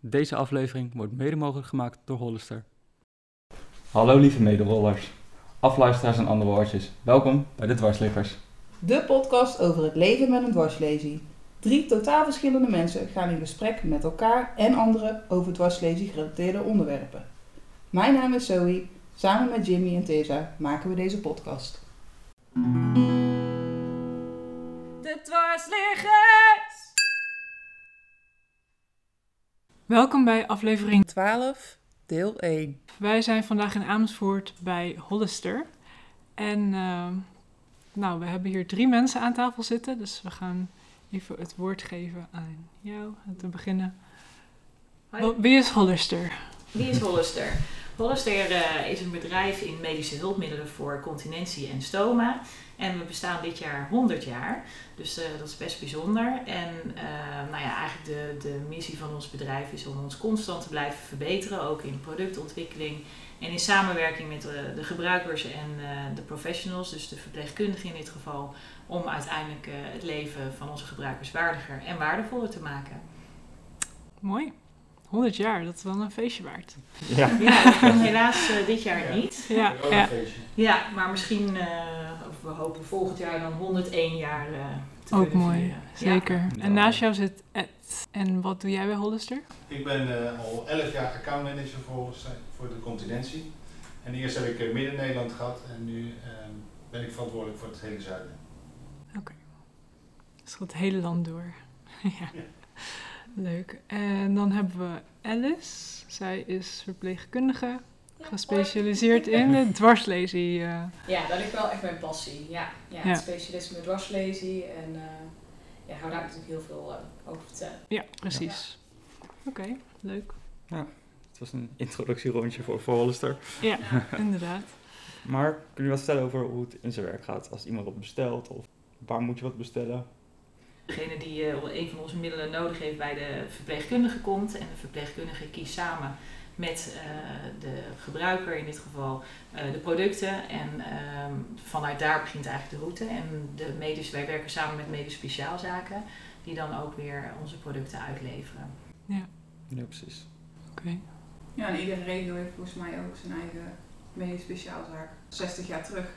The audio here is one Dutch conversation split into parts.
Deze aflevering wordt mede mogelijk gemaakt door Hollister. Hallo lieve mederollers, afluisteraars en andere woordjes. Welkom bij de Dwarsliggers. De podcast over het leven met een dwarslesie. Drie totaal verschillende mensen gaan in gesprek met elkaar en anderen over dwarslesie gerelateerde onderwerpen. Mijn naam is Zoe. Samen met Jimmy en Tessa maken we deze podcast. De dwarsliggers! Welkom bij aflevering 12, deel 1. Wij zijn vandaag in Amersfoort bij Hollister. En uh, nou, we hebben hier drie mensen aan tafel zitten. Dus we gaan even het woord geven aan jou om te beginnen. Wie is Hollister? Wie is Hollister? Hollister uh, is een bedrijf in medische hulpmiddelen voor continentie en stoma. En we bestaan dit jaar 100 jaar. Dus uh, dat is best bijzonder. En uh, nou ja, eigenlijk de, de missie van ons bedrijf is om ons constant te blijven verbeteren. Ook in productontwikkeling en in samenwerking met de, de gebruikers en de professionals. Dus de verpleegkundigen in dit geval. Om uiteindelijk het leven van onze gebruikers waardiger en waardevoller te maken. Mooi. 100 jaar, dat is wel een feestje waard. Ja, ja dat kan helaas uh, dit jaar ja. niet. Ja, ja. ja maar misschien, uh, of we hopen volgend jaar dan 101 jaar uh, te Ook kunnen mooi, vieren. zeker. Ja. En naast jou zit Ed. En wat doe jij bij Hollister? Ik ben al 11 jaar accountmanager voor, voor de continentie. En eerst heb ik Midden-Nederland gehad en nu ben ik verantwoordelijk voor het hele zuiden. Oké. Okay. Dus het hele land door. ja. Leuk. En dan hebben we Alice. Zij is verpleegkundige, gespecialiseerd in de dwarslesie. Uh. Ja, dat is wel echt mijn passie. Ja, ja, ja. specialisme dwarslesie. En uh, ja, hou daar natuurlijk heel veel uh, over vertellen. Ja, precies. Ja. Oké, okay, leuk. Ja, het was een introductierondje voor, voor Hollister. Ja, inderdaad. Maar kun je wat vertellen over hoe het in zijn werk gaat? Als iemand wat bestelt of waar moet je wat bestellen? Degene die uh, een van onze middelen nodig heeft bij de verpleegkundige komt. En de verpleegkundige kiest samen met uh, de gebruiker, in dit geval uh, de producten. En vanuit daar begint eigenlijk de route. En de medisch, wij werken samen met medisch speciaalzaken, die dan ook weer onze producten uitleveren. Ja, ja precies. Oké. Okay. Ja, en iedere regio heeft volgens mij ook zijn eigen medisch speciaalzaak. 60 jaar terug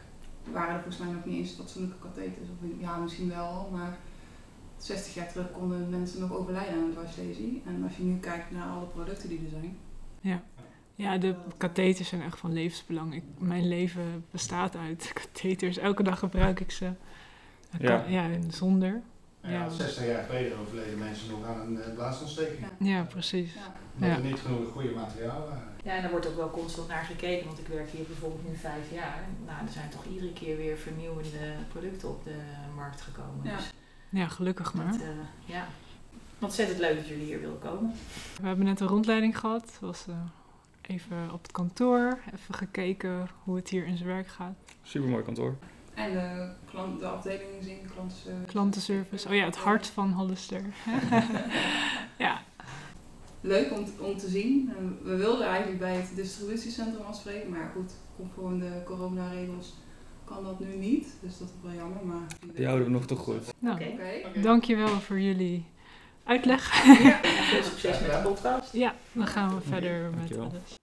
waren er volgens mij nog niet eens fatsoenlijke katheters. Of ja, misschien wel, maar 60 jaar terug konden mensen nog overlijden aan een dwarslesie. En als je nu kijkt naar alle producten die er zijn. Ja, ja de katheters zijn echt van levensbelang. Ik, mijn leven bestaat uit katheters. Elke dag gebruik ik ze. Ja, ja zonder. Ja, ja, 60 jaar geleden overleden mensen nog aan een uh, blaasontsteking. Ja, ja precies. Omdat er niet genoeg goede materiaal waren. Ja, en er wordt ook wel constant naar gekeken, want ik werk hier bijvoorbeeld nu vijf jaar. Nou, er zijn toch iedere keer weer vernieuwende producten op de markt gekomen. Ja. Dus ja, gelukkig maar. Het, uh, ja, ontzettend leuk dat jullie hier willen komen. We hebben net een rondleiding gehad. Het was uh, even op het kantoor, even gekeken hoe het hier in zijn werk gaat. Supermooi kantoor. En de, klant, de afdelingen zien, klantenservice. Klantenservice, oh ja, het hart van Hollister. ja. Leuk om, om te zien. We wilden eigenlijk bij het distributiecentrum afspreken, maar goed, conform de coronaregels kan dat nu niet, dus dat is wel jammer. Maar die houden we nog te goed. Nou, okay. Okay. dankjewel voor jullie uitleg. Ja, veel succes met de podcast. Ja, dan gaan we verder met alles.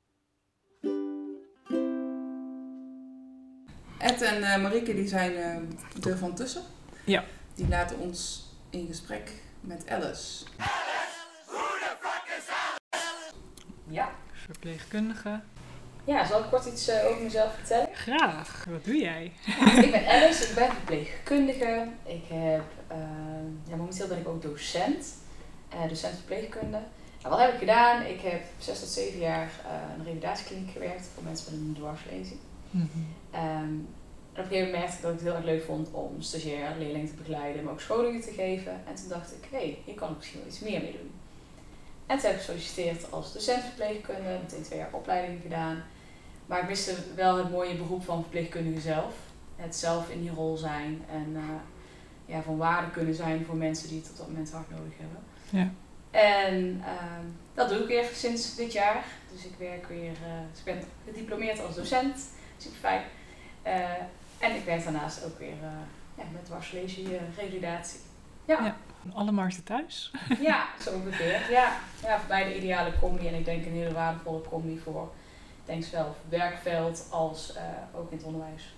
Ed en uh, Marieke die zijn uh, er van tussen. Ja. Die laten ons in gesprek met Alice. The fuck is Alice? Ja. Verpleegkundige. Ja, zal ik kort iets uh, over mezelf vertellen? Graag. Wat doe jij? ik ben Alice, ik ben verpleegkundige. Ik heb, uh, ja, momenteel ben ik ook docent, uh, docent verpleegkunde. Nou, wat heb ik gedaan? Ik heb zes tot zeven jaar een revalidatiekliniek gewerkt voor mensen met een dwarslezing. Mm -hmm. um, en op een gegeven moment merkte ik dat ik het heel erg leuk vond om stagiair leerlingen te begeleiden, maar ook scholingen te geven. En toen dacht ik, hé, hey, hier kan ik misschien wel iets meer mee doen. En toen heb ik gesolliciteerd als docent verpleegkunde, meteen twee jaar opleiding gedaan. Maar ik miste wel het mooie beroep van verpleegkundige zelf. Het zelf in die rol zijn en uh, ja, van waarde kunnen zijn voor mensen die het op dat moment hard nodig hebben. Ja. En uh, dat doe ik weer sinds dit jaar. Dus ik werk weer, uh, dus ik ben gediplomeerd als docent, super fijn. En ik werk daarnaast ook weer ja, met dwarslesie, revalidatie. Ja. ja. Alle markten thuis. Ja, zo ongeveer. Ja. ja, voor mij de ideale combi en ik denk een hele waardevolle combi voor, denk zowel werkveld als eh, ook in het onderwijs.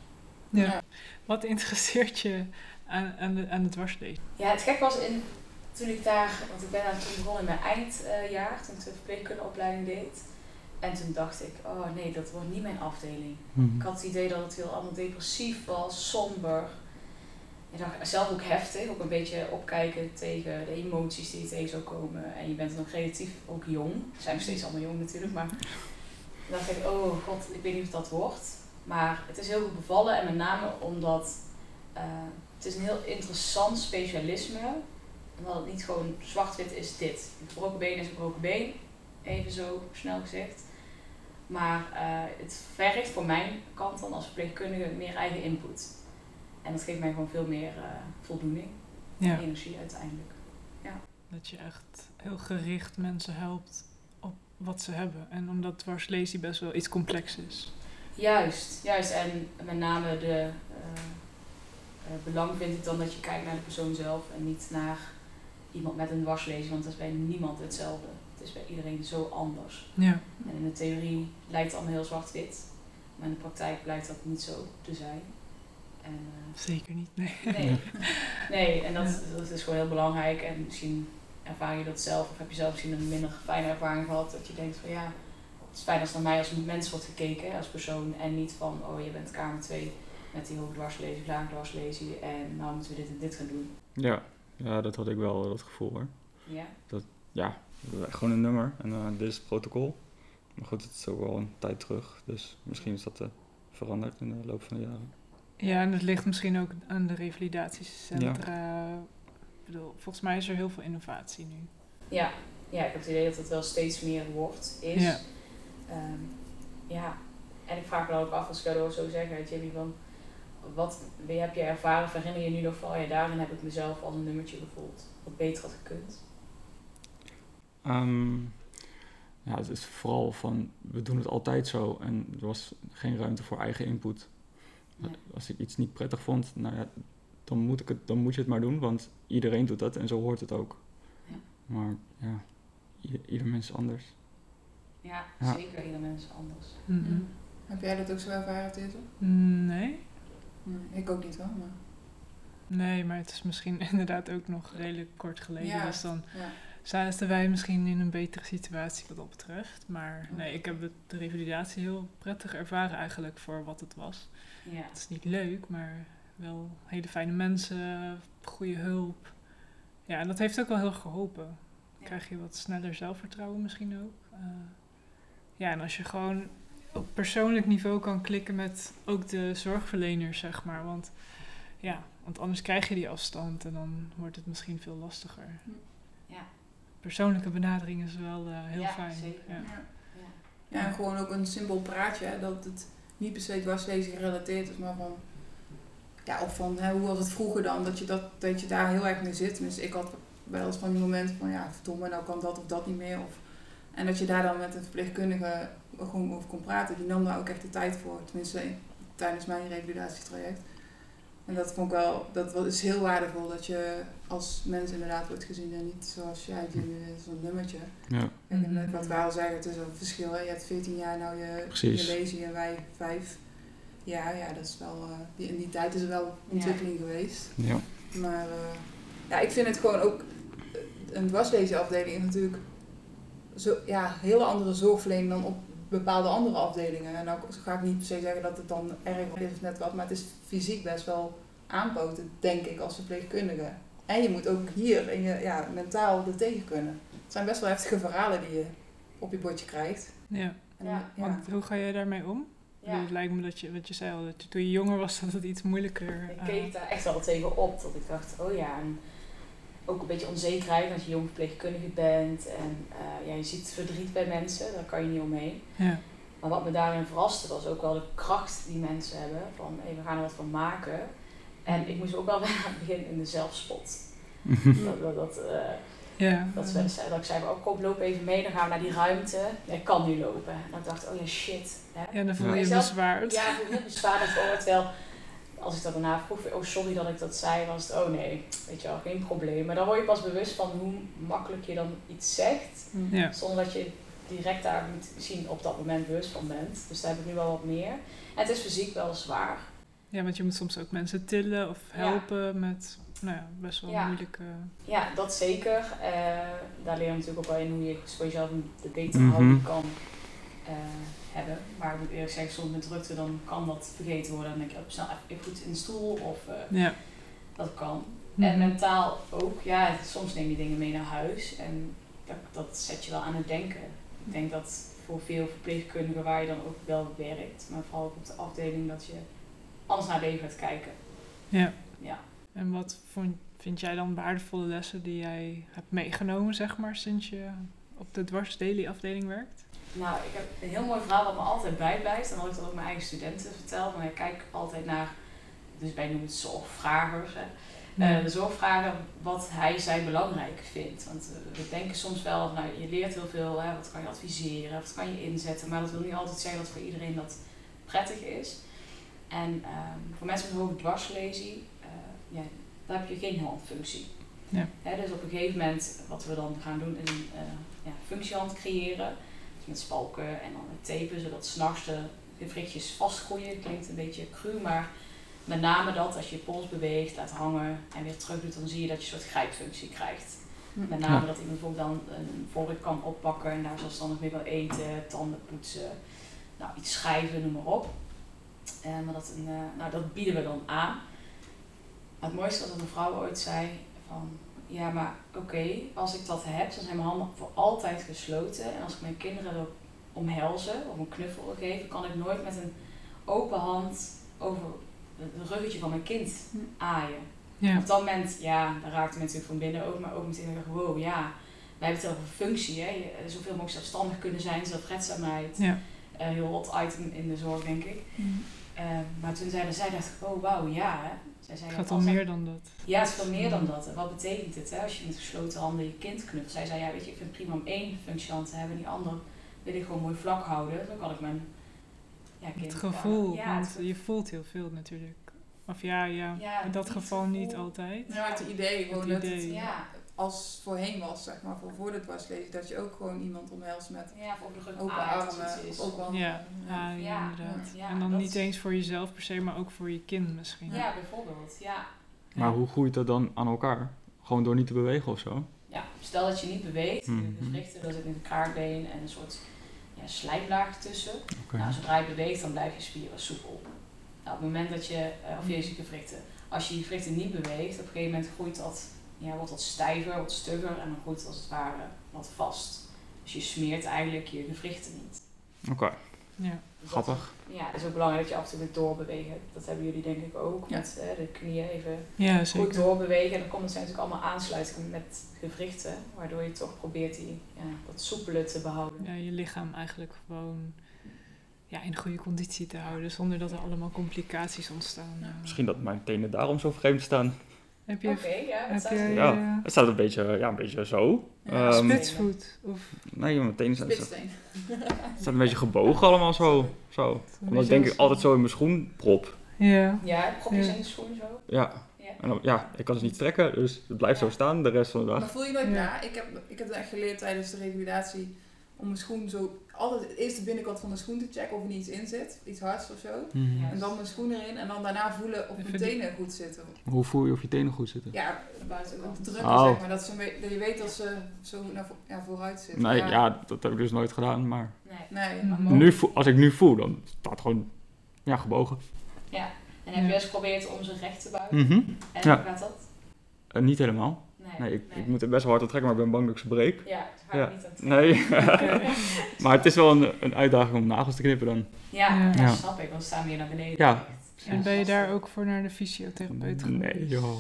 Ja. Wat interesseert je aan, aan, de, aan het dwarslezen? Ja, het gek was in, toen ik daar, want ik ben daar toen begonnen in mijn eindjaar, toen ik de verpleegkundeopleiding deed. En toen dacht ik, oh nee, dat wordt niet mijn afdeling. Ik had het idee dat het heel allemaal depressief was, somber. Ik dacht zelf ook heftig, ook een beetje opkijken tegen de emoties die je tegen zou komen. En je bent nog relatief ook jong. We zijn nog steeds allemaal jong natuurlijk, maar dan dacht ik, oh god, ik weet niet of dat wordt. Maar het is heel goed bevallen en met name omdat eh, het is een heel interessant specialisme. Omdat het niet gewoon zwart-wit is dit. Een gebroken been is een gebroken been, even zo snel gezegd. Maar eh, het vergt voor mijn kant dan als verpleegkundige meer eigen input. En dat geeft mij gewoon veel meer eh, voldoening Ja. en energie uiteindelijk. Dat je echt heel gericht mensen helpt wat ze hebben. En omdat dwarslesie best wel iets complex is. Juist, juist. En met name de eh, belang vind ik dan dat je kijkt naar de persoon zelf en niet naar iemand met een dwarslezing, want dat is bij niemand hetzelfde. Het is bij iedereen zo anders. Ja. En in de theorie lijkt het allemaal heel zwart-wit, maar in de praktijk blijkt dat niet zo te zijn. En, eh, Zeker niet, nee. Nee, nee en dat, dat is gewoon heel belangrijk. En misschien ervaar je dat zelf, of heb je zelf misschien een minder fijne ervaring gehad. Dat je denkt van ja, het is fijn als naar mij als mens wordt gekeken, als persoon. En niet van, oh je bent kamer 2 met die hoogdwarslesie, laagdwarslesie. En nou moeten we dit en dit gaan doen. Ja, ja, dat had ik wel, dat gevoel hoor. Ja, Ja, gewoon een nummer en eh, dit is het protocol. Maar goed, het is ook wel een tijd terug, dus misschien is dat eh, veranderd in de loop van de jaren. Ja, en dat ligt misschien ook aan de revalidatiecentra. Ik bedoel, volgens mij is er heel veel innovatie nu. ja, ja, ik heb het idee dat het wel steeds meer wordt, is. Ja. Ehm, ja, en ik vraag me dan ook af, als ik dat zo zeggen, Jimmy, van wat wie heb je ervaren? Of herinner je nu nog van, oh ja, daarin heb ik mezelf als een nummertje gevoeld, wat beter had gekund? Ehm, ja, het is vooral van, we doen het altijd zo en er was geen ruimte voor eigen input. Nee. Als ik iets niet prettig vond, nou ja, dan moet, ik het, dan moet je het maar doen, want iedereen doet dat en zo hoort het ook. Ja. Maar ja, ieder, ieder mens is anders. Ja, Ja. zeker, ieder mens is anders. Mhm. Heb jij dat ook zo ervaren, Tete? Nee. Nee, ik ook niet wel, maar... Nee, maar het is misschien inderdaad ook nog redelijk kort geleden. Ja. Dus dan Ja. zaten wij misschien in een betere situatie wat dat betreft. Maar nee, ik heb het, de revalidatie heel prettig ervaren eigenlijk voor wat het was. Ja. Het is niet leuk, maar wel hele fijne mensen, goede hulp. Ja, en dat heeft ook wel heel geholpen. Dan Ja. krijg je wat sneller zelfvertrouwen misschien ook. Eh, ja, en als je gewoon op persoonlijk niveau kan klikken met ook de zorgverleners, zeg maar. Want ja, want anders krijg je die afstand en dan wordt het misschien veel lastiger. Ja. Persoonlijke benadering is wel eh, heel Ja, fijn. zeker. Ja. Ja. Ja. Ja, en gewoon ook een simpel praatje, hè, dat het niet per se dwarslezen gerelateerd is, maar van... Ja, of van, hè, hoe was het vroeger dan, dat je, dat, dat je daar heel erg mee zit. Dus ik had wel eens van die momenten van, ja, verdomme, nou kan dat of dat niet meer. Of, en dat je daar dan met een verpleegkundige gewoon over kon praten. Die nam daar ook echt de tijd voor, tenminste tijdens mijn revalidatietraject. En dat vond ik wel, dat is heel waardevol, dat je als mens inderdaad wordt gezien en niet zoals jij, Jimmy, zo'n nummertje. Ja, en Mhm. wat wij al zeggen, het is een verschil. Hè? Je hebt 14 jaar nou je, Precies. je lezen en wij 5. Ja, ja, dat is wel, eh, die, in die tijd is er wel ontwikkeling geweest. ja. Maar eh, ja, ik vind het gewoon ook, eh, een dwarslezenafdeling is natuurlijk zo, ja, hele andere zorgverlening dan op bepaalde andere afdelingen. En nou ga ik niet per se zeggen dat het dan erg is of net wat, maar het is fysiek best wel aanpoten, denk ik, als verpleegkundige. En je moet ook hier in je, ja, mentaal er tegen kunnen. Het zijn best wel heftige verhalen die je op je bordje krijgt. Ja. En, Ja, ja. Want hoe ga jij daarmee om? Ja. Het lijkt me dat je, wat je zei al, dat je, toen je jonger was, dat het iets moeilijker Ik eh, keek daar echt wel tegen op, dat ik dacht, oh ja, en ook een beetje onzekerheid als je jong verpleegkundige bent. En eh, ja, je ziet verdriet bij mensen, daar kan je niet omheen. Ja. Maar wat me daarin verraste was ook wel de kracht die mensen hebben, van hey, we gaan er wat van maken. En ik moest ook wel weer aan het begin in de zelfspot. Dat, dat, dat, eh, ja. dat, ze, zei- dat ik zei, oh kom loop even mee, dan gaan we naar die ruimte. Ik kan nu lopen. En dan dacht ik, oh ja shit. Hè? ja, dan voel je je bezwaard. Ja, ik voel heel bezwaard over. Terwijl als ik dat daarna vroeg, oh sorry dat ik dat zei, was het, oh nee, weet je wel, geen probleem. Maar dan word je pas bewust van hoe makkelijk je dan iets zegt, Ja. zonder dat je direct daar misschien op dat moment bewust van bent. Dus daar heb ik nu wel wat meer. En het is fysiek wel zwaar. ja, want je moet soms ook mensen tillen of Ja. helpen met nou ja, best wel Ja. moeilijke... Ja, dat zeker. Eh, daar leer je natuurlijk ook wel in hoe je voor jezelf een de betere Mhm. houding kan eh, hebben. Maar ik moet eerlijk zeggen, soms met drukte dan kan dat vergeten worden. Dan denk je, oh, snel even- goed in de stoel of eh, Ja. dat kan. En Mhm. mentaal ook, ja, soms neem je dingen mee naar huis en dat, dat zet je wel aan het denken. Ik denk dat voor veel verpleegkundigen waar je dan ook wel werkt, maar vooral ook op de afdeling, dat je anders naar leven gaat kijken. Ja. Ja. En wat vond, vind jij dan waardevolle lessen die jij hebt meegenomen, zeg maar, sinds je op de Dwars Daily afdeling werkt? Nou, ik heb een heel mooi verhaal wat me altijd bijblijft. En dat ik dat ook mijn eigen studenten vertel. Maar ik kijk altijd naar, dus wij noemen het zorgvragers. Hè. Eh, de zorgvragen wat hij zij belangrijk vindt. Want eh, we denken soms wel, nou, je leert heel veel, hè, wat kan je adviseren, wat kan je inzetten. Maar dat wil niet altijd zeggen dat voor iedereen dat prettig is. En ehm, voor mensen met hoge dwarslesie, ja, daar heb je geen handfunctie. Ja. Dus op een gegeven moment, wat we dan gaan doen, is een eh, ja, functiehand creëren. Dus met spalken en dan met tapen, zodat s'nachts de gewrichtjes vastgroeien. Klinkt een beetje cru, maar met name dat als je je pols beweegt, laat hangen en weer terug doet, dan zie je dat je een soort grijpfunctie krijgt. Met name Ja. dat iemand bijvoorbeeld dan een vork kan oppakken en daar zelfstandig mee kan eten, tanden poetsen, nou, iets schrijven, noem maar op. Eh, maar dat, een, eh, nou, dat bieden we dan aan. Maar het mooiste was dat een vrouw ooit zei van, ja maar oké, als ik dat heb, dan zijn mijn handen voor altijd gesloten. En als ik mijn kinderen wil omhelzen of een knuffel wil geven, kan ik nooit met een open hand over het ruggetje van mijn kind aaien. Ja. Op dat moment, ja, daar raakte mensen natuurlijk van binnen ook, maar ook meteen dacht ik, wow, ja, wij hebben het over functie, hè. Eh, Zoveel mogelijk zelfstandig kunnen zijn, zelfredzaamheid. Ja. Eh, heel hot item in de zorg, denk ik. Mhm. Eh, maar toen zeiden zij, dacht ik, oh wauw, ja, hè. Zij zei, Het ja, gaat al meer dan dat. Ja, het is veel meer dan dat. En wat betekent het, hè, als je met gesloten handen je kind knuffelt? Zij zei, ja, weet je, ik vind het prima om één functiehand te hebben, die andere wil ik gewoon mooi vlak houden. Dan kan ik mijn ja, kind... Het gevoel, Ja, want het je voelt heel veel natuurlijk. Of ja, ja, Ja, in dat geval niet altijd. Ja, maar het idee gewoon Het dat het. Ja, als voorheen was, zeg maar, voor, voor de dwarslezen, dat je ook gewoon iemand omhelst met ja, of open armen of open handen. Ja, ja, ja, Ja, inderdaad. ja, en dan niet eens voor jezelf per se, maar ook voor je kind misschien. Ja, bijvoorbeeld. Ja. Maar hoe groeit dat dan aan elkaar? Gewoon door niet te bewegen of zo? ja, stel dat je niet beweegt, je Mhm. gewrichten, daar zit een kaartbeen en een soort ja, slijmlaag tussen. Nou, zodra je beweegt, dan blijf je spieren soepel. Nou, op het moment dat je, eh, of je gewrichten, als je je gewrichten niet beweegt, op een gegeven moment groeit dat, ja, wordt dat stijver, wat stugger en dan groeit als het ware wat vast. Dus je smeert eigenlijk je gewrichten niet. Oké, Ja. Dat- grappig. ja, het is ook belangrijk dat je af en toe weer doorbewegen. Dat hebben jullie denk ik ook, Ja. met eh, de knieën even Ja, goed doorbewegen. En dan komen zijn natuurlijk allemaal aansluitingen met gewrichten, waardoor je toch probeert die, ja, dat soepele te behouden. Ja, je lichaam eigenlijk gewoon ja, in goede conditie te houden, zonder dat er allemaal complicaties ontstaan. Ja. Misschien dat mijn tenen daarom zo vreemd staan. Heb je, Oké, ja, heb je Ja. eh, Het staat een beetje, ja, een beetje zo. Ja, Ehm, spitsvoet? Of nee, mijn tenen zijn, Spitsteen. het staat een beetje gebogen allemaal zo. zo. Omdat ik denk ik altijd zo in mijn schoen prop. Ja. Ja, propjes Ja. in de schoen zo. Ja. Ja. En dan, ja, ik kan ze niet trekken, dus het blijft zo staan de rest van de Maar dag. voel je nooit Ja. na? Ik heb, ik heb het echt geleerd tijdens de revalidatie om mijn schoen zo altijd eerst de binnenkant van mijn schoen te checken of er niet iets in zit, iets hards of zo. Mhm. En dan mijn schoen erin en dan daarna voelen of mijn tenen goed zitten. Hoe voel je of je tenen goed zitten? Ja, Buitenkant. het drukken Oh. zeg maar, dat, ze, een beetje- dat je weet dat ze zo naar ja, vooruit zitten. Nee, ja, dat heb ik dus nooit gedaan, maar Nee. Nee. Maar nu, voel- als ik nu voel, dan staat het gewoon ja, gebogen. Ja. En heb je eens geprobeerd om ze recht te buigen? Mhm. En Ja. hoe gaat dat? Eh, niet helemaal. Nee. Nee, ik, ik moet er best wel hard op trekken, maar ik ben bang dat ik ze breek. Ja, het gaat Ja. niet aan het Nee. Maar het is wel een, een uitdaging om nagels te knippen dan. Ja, Ja. ja. Ja. snap ik, want ze staan weer naar beneden. Ja. En ben je daar ook voor naar de fysiotherapeut geweest? Nee, joh.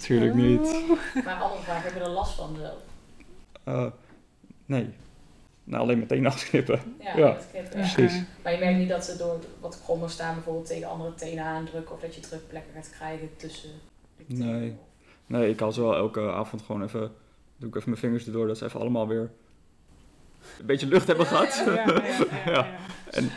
Natuurlijk niet. Maar andere vraag, heb je er last van zelf? Eh, nee. Nou, alleen meteen afknippen. Ja, Ja. dat knippen, ja. Precies. Maar je merkt niet dat ze door wat krommer staan bijvoorbeeld tegen andere tenen aandrukken of dat je drukplekken gaat krijgen tussen de tenen. Nee. Nee, ik haal ze wel elke avond gewoon even... Doe ik even mijn vingers erdoor, dat ze even allemaal weer... Een beetje lucht hebben gehad. ja. En-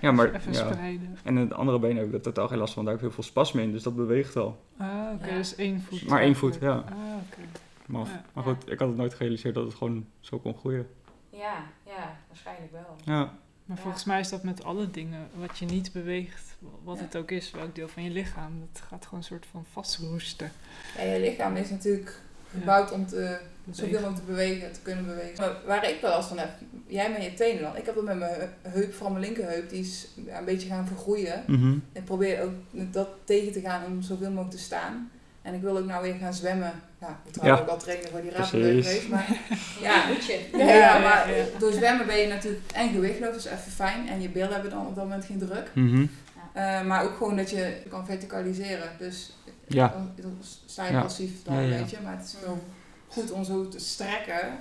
Ja, maar Even ja. spreiden. En het andere been heb ik er totaal geen last van. Daar heb ik heel veel spasme in, dus dat beweegt wel. Ah, oké, Ja. dus één voet. Maar één voet, ja. Ah, oké. Maar, Ja. maar goed, ik had het nooit gerealiseerd dat het gewoon zo kon groeien. Ja, ja, waarschijnlijk wel. Ja, Maar Ja. volgens mij is dat met alle dingen, wat je niet beweegt, wat Ja. het ook is, welk deel van je lichaam, dat gaat gewoon een soort van vastroesten. Ja, je lichaam is natuurlijk gebouwd om te, zoveel mogelijk te bewegen, te kunnen bewegen. Maar waar ik wel last van heb, jij met je tenen dan. Ik heb dat met mijn heup, vooral mijn linkerheup, die is een beetje gaan vergroeien. Mhm. Ik probeer ook dat tegen te gaan om zoveel mogelijk te staan. En ik wil ook nou weer gaan zwemmen. Ja, ik trouw Ja. ook al trainen voor die rapenrace. Maar Ja, moet je. Ja, ja, Ja, maar door zwemmen ben je natuurlijk en gewichtloos, dat is even fijn. En je billen hebben dan op dat moment geen druk. Mhm. Eh, maar ook gewoon dat je kan verticaliseren. Dus Ja. dan, sta je Ja. passief dan Ja, ja. een beetje. Maar het is wel goed om zo te strekken.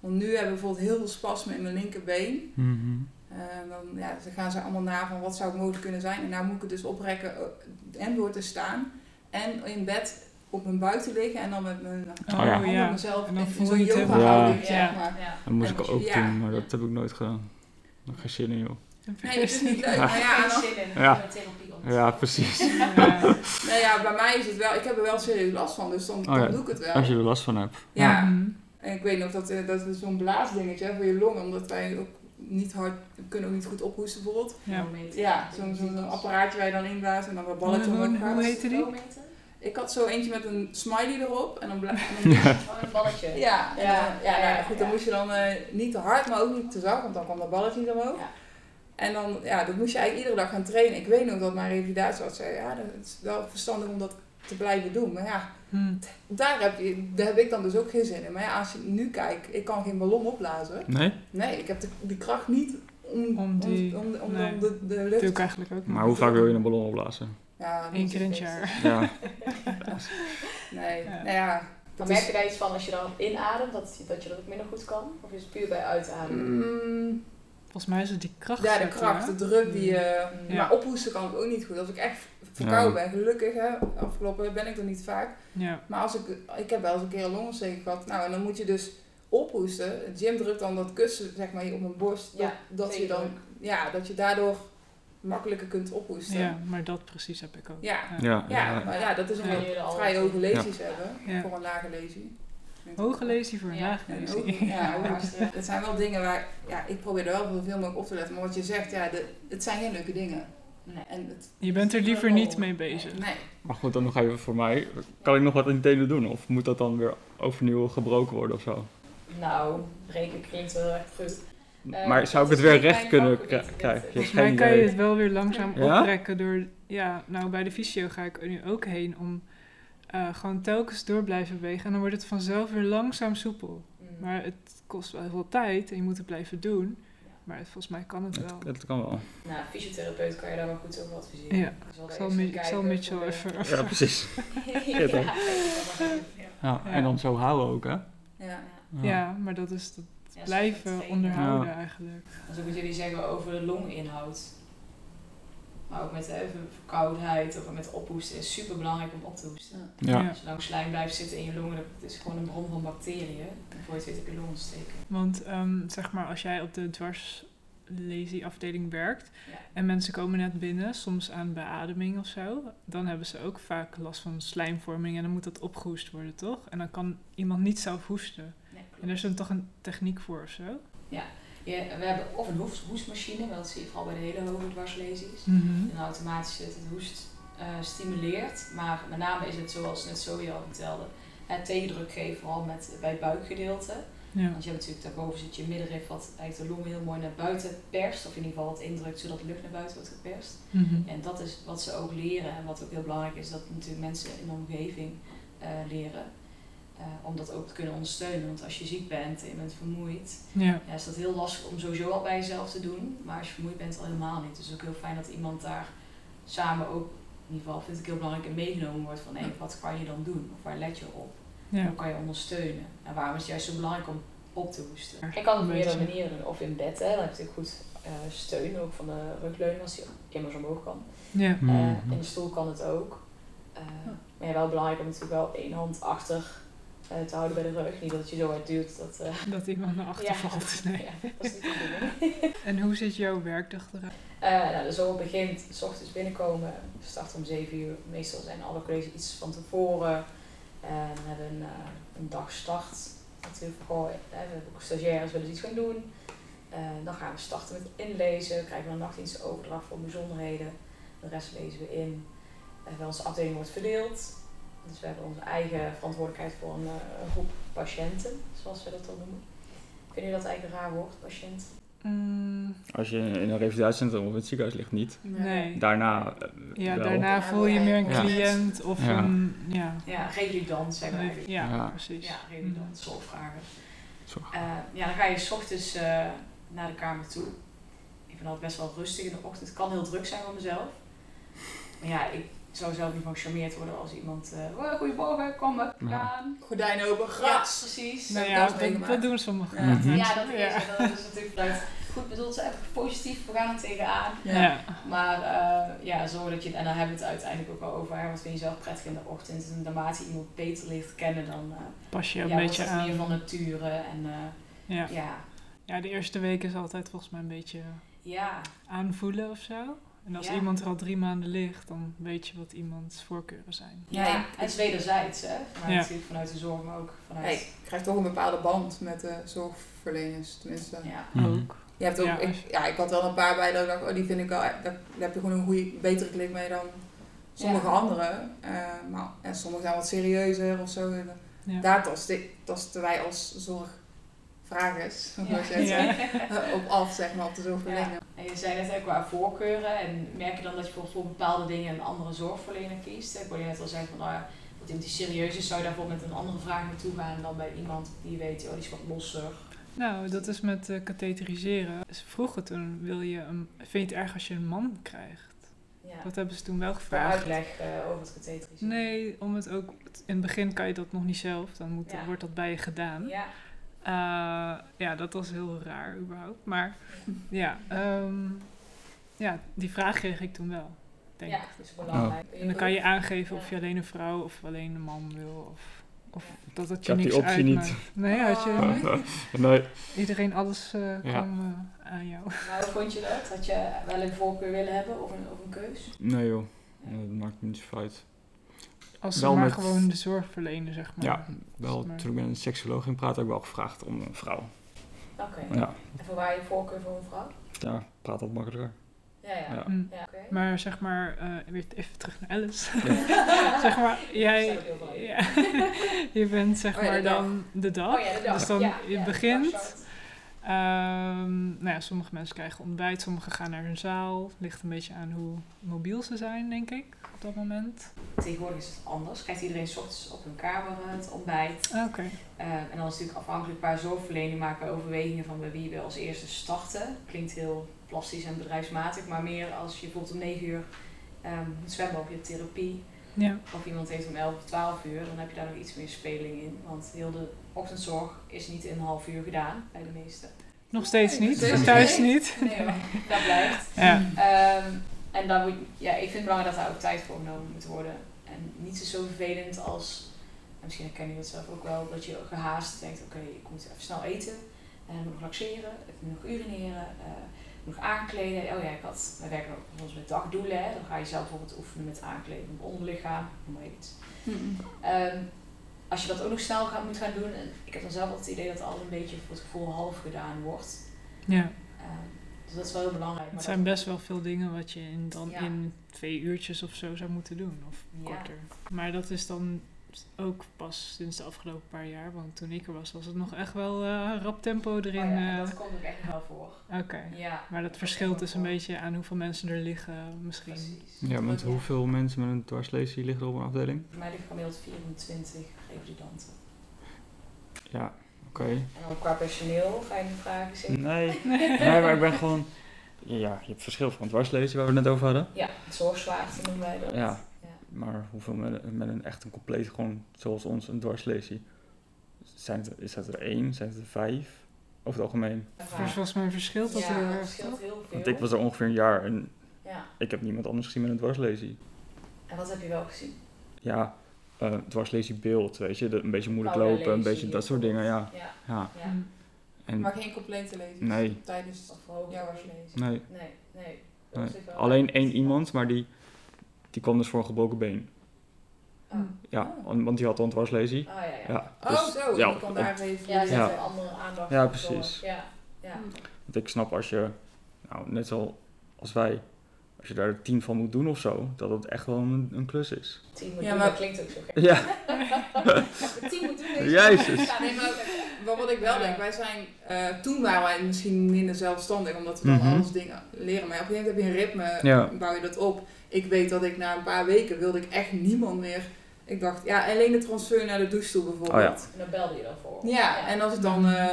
Want nu hebben we bijvoorbeeld heel veel spasme in mijn linkerbeen. Mhm. En dan, ja, dan gaan ze allemaal na van wat zou het mogelijk kunnen zijn. En nou moet ik het dus oprekken eh, en door te staan. En in bed op mijn buiten liggen en dan met mijn Oh, ja. handen ja. mezelf En dan in voel zo'n je het yoga helemaal. houding, Ja. zeg maar. Ja. Dat moest En ik ook ja. doen, maar dat heb ik nooit gedaan. Nog geen zin in, joh. Nee, het is niet leuk. Maar ja, dan- Geen zin in. Ja. Ja, precies. Ja. Nou ja, bij mij is het wel, ik heb er wel serieus last van, dus dan, Oh ja, doe ik het wel. Als je er last van hebt. Ja, Mhm. en ik weet nog dat, eh, dat is zo'n blaasdingetje voor je longen, omdat wij ook niet hard, we kunnen ook niet goed ophoesten bijvoorbeeld. Ja. Ja, zo'n zo'n apparaatje waar je dan inblaast en dan wat balletjes Hoe- omhoog hoe gaat. heet die? Ik had zo eentje met een smiley erop en dan dan Ja. Oh, een balletje. Ja, Ja, dan- ja, ja, nou, goed, dan moest je dan eh, niet te hard, maar ook niet te zacht, want dan kwam dat balletje niet omhoog. Ja. En dan, ja, dat moest je eigenlijk iedere dag gaan trainen. Ik weet nog dat mijn revalidatiearts zei, ja, dat is wel verstandig om dat te blijven doen. Maar ja, Hm. daar heb, je, daar heb ik dan dus ook geen zin in. Maar ja, als je nu kijkt, ik kan geen ballon opblazen. Nee? Nee, ik heb de, die kracht niet om, Om die- om, om, om nee. de, de lucht... ik eigenlijk ook Maar hoe vaak wil je een ballon opblazen? Ja, Eén keer in het jaar. Ja. Nee, Ja. nou ja. Maar merk is, je daar iets van als je dan inademt, dat, dat je dat ook minder goed kan? Of is het puur bij uitademen? Mm, Volgens mij is het die kracht. ja, de kracht, hè? de druk die je... Ja. Maar ophoesten kan ik ook niet goed. Als ik echt verkouden Ja. ben, gelukkig hè, afgelopen ben ik er niet vaak. Ja. Maar als ik, ik heb wel eens een keer een longontsteking gehad. Nou, en dan moet je dus ophoesten. Jim drukt dan dat kussen zeg maar hier op mijn borst. Ja, dat, dat je dan, ja, dat je daardoor makkelijker kunt ophoesten. ja, maar dat precies heb ik ook. Ja. Ja. Ja, maar ja, dat is omdat Jullie we al- vrij hoge lesies hebben. Ja. Voor een lage lesie. Hoge lesie voor een Ja. lage lesie. ja, het zijn wel dingen waar, ja, ik probeer er wel zoveel mogelijk op te letten. Maar wat je zegt, ja, de, het zijn geen leuke dingen. Nee. En het, Je bent er liever niet mee bezig. nee. Maar goed, dan nog even voor mij. Kan ik nog wat in de tenen doen? Of moet dat dan weer overnieuw gebroken worden of zo? Nou, breken klinkt wel echt goed. Eh, maar zou ik het weer recht kunnen krijgen? Volgens mij kan je het wel weer langzaam Ja? oprekken door... Ja, nou bij de fysio ga ik er nu ook heen om eh, gewoon telkens door blijven bewegen. En dan wordt het vanzelf weer langzaam soepel. Mm. Maar het kost wel heel veel tijd en je moet het blijven doen. Maar volgens mij kan het wel. Het, het kan wel. Nou, fysiotherapeut kan je daar wel goed over adviseren. Ja, Dus Ik zal, ik Mitchell de- even... Ja, precies. ja, Ja, toch? ja. Ja, Ja. En dan zo houden ook, hè? Ja. Ja. Ja, maar dat is dat Ja, blijven onderhouden Ja. eigenlijk. Dat is ook wat jullie zeggen over de longinhoud. Maar ook met ver- verkoudheid of met ophoesten is super belangrijk om op te hoesten. Ja. Ja. Als je lang slijm blijft zitten in je longen, dat is gewoon een bron van bacteriën. En voor je het weet heb je longontsteking. Want ehm, zeg maar, als jij op de dwarslesieafdeling werkt Ja. en mensen komen net binnen, soms aan beademing of zo, dan hebben ze ook vaak last van slijmvorming en dan moet dat opgehoest worden, toch? En dan kan iemand niet zelf hoesten. En er is dan toch een techniek voor of zo? Ja, we hebben of een hoest- hoestmachine, dat zie je vooral bij de hele hoge dwarslesies. Mhm. Een automatische het hoest eh, stimuleert, maar met name is het zoals net zo je al vertelde, het tegendruk geven, vooral met, bij het buikgedeelte. Ja. Want je hebt natuurlijk daarboven zit je middenrif wat eigenlijk de longen heel mooi naar buiten perst, of in ieder geval wat indrukt zodat de lucht naar buiten wordt geperst. Mhm. En dat is wat ze ook leren en wat ook heel belangrijk is, dat natuurlijk mensen in de omgeving eh, leren. Eh, om dat ook te kunnen ondersteunen. Want als je ziek bent en je bent vermoeid, Ja. ja, is dat heel lastig om sowieso al bij jezelf te doen. Maar als je vermoeid bent, al helemaal niet. Dus het is ook heel fijn dat iemand daar samen ook, in ieder geval vind ik heel belangrijk, in meegenomen wordt van hé, wat kan je dan doen? Of waar let je op? Ja. Hoe kan je ondersteunen? En waarom is het juist zo belangrijk om op te hoesten? Ik kan het op meerdere manieren doen. Of in bed, hè. dan heb je natuurlijk goed eh, steun, ook van de rugleuning als die immers omhoog kan. Ja. Eh, Mhm. in de stoel kan het ook. Eh, Maar ja, wel belangrijk om natuurlijk wel één hand achter te houden bij de rug. Niet dat het je zo hard duwt. Dat, eh, Dat iemand naar achter Ja. valt. Nee. ja, dat is niet de. En hoe ziet jouw werkdag eruit? Eh, nou, de zomer begint, s ochtends binnenkomen, we starten om 7 uur. Meestal zijn alle colleges iets van tevoren. En we hebben een, eh, een dagstart. Natuurlijk, goh, eh, we hebben ook stagiaires willen iets gaan doen. Eh, dan gaan we starten met inlezen, krijgen we een nachtdienstoverdracht voor bijzonderheden. De rest lezen we in. Eh, bij onze afdeling wordt verdeeld. Dus we hebben onze eigen verantwoordelijkheid voor een, eh, een groep patiënten, zoals we dat dan noemen. Vinden jullie dat eigenlijk een raar woord, patiënt? Mm, Als je in een revalidatiecentrum of in het ziekenhuis ligt, niet. nee. Daarna eh, Ja, wel. daarna Ja, voel je meer een Ja. cliënt of Ja. een... Ja, Ja, revalidant zeggen we eigenlijk. ja, Ja. precies. Ja, revalidant, zorgvragen. Zorg. Eh, ja, dan ga je s ochtends eh, naar de kamer toe. Ik ben altijd best wel rustig in de ochtend. Het kan heel druk zijn voor mezelf. Maar ja, ik zou zelf niet van gecharmeerd worden als iemand... eh oh, goedemorgen, kom maar, Ja. Gordijn open, Ja, grats. precies. Nou ja, ik dat, doen sommige Ja. Ja, dat is, Ja. dat is natuurlijk vanuit goed bedoeld, ze even positief, we gaan er tegenaan. Ja. Maar eh, ja, zorg dat je, en daar hebben we het uiteindelijk ook wel over, hè, wat vind je zelf prettig in de ochtend. En naarmate je iemand beter leert kennen, dan eh pas je ja, een beetje het aan. meer van nature. En eh, Ja. ja, ja, de eerste week is altijd volgens mij een beetje ja, aanvoelen of zo. En als Ja. iemand er al drie maanden ligt, dan weet je wat iemands voorkeuren zijn. ja, Ja, het is wederzijds, hè? Vanuit, Ja. vanuit de zorg, maar ook vanuit... Je krijgt toch een bepaalde band met de zorgverleners, tenminste. Ja. Mhm. Ook. Je hebt ook, Ja, ik, ja, ik had wel een paar bij dat ik dacht, oh die vind ik wel, daar, daar heb je gewoon een goede, betere klik mee dan sommige Ja. anderen. Eh, maar en sommige zijn wat serieuzer of zo. En, Ja. Daar tasten, wij als zorgvragers, Ja. zegt, eh, op af, zeg maar, op de zorgverlener. Ja. En je zei net ook qua voorkeuren. En merk je dan dat je bijvoorbeeld voor bepaalde dingen een andere zorgverlener kiest? Ik word je net al zeggen van, nou ja, dat iemand die serieus is, zou je daarvoor met een andere vraag naartoe gaan dan bij iemand die je weet, oh, die is wat losser. Nou, dat is met eh katheteriseren. Dus vroeger toen wil je een, vind je het erg als je een man krijgt? Ja. Dat hebben ze toen wel Voor gevraagd. uitleg eh, over het katheteriseren. Nee, om het ook. In het begin kan je dat nog niet zelf, dan moet, Ja. wordt dat bij je gedaan. Ja. Eh, ja, dat was heel raar überhaupt. Maar ja, ehm, ja, die vraag kreeg ik toen wel. Denk ja, ik. dat is belangrijk. En dan kan je aangeven of je alleen een vrouw of alleen een man wil. Of, of dat het Ik je die niks optie niet. Nee, had je Oh. nee. iedereen alles eh, Ja. kwam eh, aan jou. Maar hoe vond je dat? Had je wel een voorkeur willen hebben of een, of een keus? Nee joh, dat maakt me niet zoveel uit. Als Wel maar met- gewoon de zorg verlenen, zeg maar. Ja, wel Maar- toen ik met een seksoloog ging praten, heb ik wel gevraagd om een vrouw. Oké. Ja, En voor waar je voorkeur voor een vrouw? ja praat wat makkelijker. Ja, ja. Ja. Mm. Ja, oké. Maar zeg maar, eh, weer even terug naar Alice. Ja. zeg maar, jij, je bent zeg Oh ja, maar de dag. dan de dag. Oh ja, de dag. Dus dan ja, je begint. Ehm, nou ja, sommige mensen krijgen ontbijt, sommigen gaan naar hun zaal. Ligt een beetje aan hoe mobiel ze zijn, denk ik, dat moment. Tegenwoordig is het anders. Krijgt iedereen 's ochtends op hun kamer het ontbijt. Ah, Oké. Eh, en dan is het natuurlijk afhankelijk qua zorgverlening maken overwegingen van bij wie we als eerste starten. Klinkt heel plastisch en bedrijfsmatig, maar meer als je bijvoorbeeld om 9 uur ehm moet zwemmen of je hebt therapie. Ja. Of iemand heeft om 11 of 12 uur, dan heb je daar nog iets meer speling in. Want heel de ochtendzorg is niet in een half uur gedaan bij de meesten. Nog steeds niet, thuis niet. niet. Nee hoor, dat blijft. Ja. Ehm, en dan moet, ja, ik vind het belangrijk dat daar ook tijd voor genomen moet worden. En niet zo vervelend als, en misschien herken je dat zelf ook wel, dat je gehaast denkt, oké, ik moet even snel eten. En ik moet nog laxeren, ik moet nog urineren, eh, ik moet nog aankleden. Oh ja, ik had, wij werken ook bijvoorbeeld met dagdoelen, hè. dan ga je zelf bijvoorbeeld oefenen met aankleden op onderlichaam, noem maar iets. Mm-mm. Ehm, als je dat ook nog snel gaat, moet gaan doen, en ik heb dan zelf altijd het idee dat alles een beetje voor het gevoel half gedaan wordt. ja. Ehm, dus dat is wel heel belangrijk. Het zijn best wel veel dingen wat je in, dan Ja. in twee uurtjes of zo zou moeten doen. Of Ja. korter. Maar dat is dan ook pas sinds de afgelopen paar jaar. Want toen ik er was, was het nog echt wel eh, rap tempo erin. Oh ja, eh. dat komt ook echt wel voor. Oké. Ja. Maar dat verschilt dus een beetje aan hoeveel mensen er liggen misschien. Precies. Ja, met Ja. hoeveel mensen met een dwarslesie liggen er op een afdeling? Voor mij ligt gemiddeld 24 revalidanten. Ja, oké. En dan qua personeel ga je nu vragen zeker? Nee. nee, maar ik ben gewoon... Ja, je hebt verschil van dwarslesie waar we het net over hadden. Ja, zorgzwaarte noemen wij dat. Ja. Ja. Maar hoeveel met, met een echt een compleet, gewoon zoals ons, een dwarslesie? Zijn het, is dat er één? Zijn het er vijf? Over het algemeen. Dus volgens mij verschilt dat ja, erg. verschilt heel veel. Want ik was er ongeveer een jaar en Ja. ik heb niemand anders gezien met een dwarslesie. En wat heb je wel gezien? Ja, eh dwarslesiebeeld, weet je. Dat een beetje moeilijk Paula lopen, een beetje dat soort dingen, ja. Ja, ja. ja. Mm. En, Maar geen complete lezing Nee. tijdens Of hoog jouw lezen. lezen. nee, Nee, nee. Nee. Alleen één iemand, maar die, die kwam dus voor een gebroken been. Oh. Ja, Oh. want die had een dwarslesie. Ah, ja, ja. Ja, Oh, dus- zo. ja, kan op- daar even... Ja, andere aandacht Ja, precies. Ja, ja. Want ik snap als je, nou, net zo als wij, je daar tien van moet doen of zo, dat het echt wel een, een klus is. Tien moet Ja, doen, maar- dat klinkt ook zo gek. Ja, Tien moet doen. Jezus. Ja, Nee, maar, maar wat ik wel denk, wij zijn, eh, toen waren wij misschien minder zelfstandig, omdat we dan Mhm. alles dingen leren. Maar op een gegeven moment heb je een ritme, Ja. bouw je dat op. Ik weet dat ik na een paar weken wilde ik echt niemand meer. Ik dacht, ja, alleen de transfer naar de douchestoel bijvoorbeeld. Oh ja. En dan belde je dan voor. Ja, en als ik dan, eh,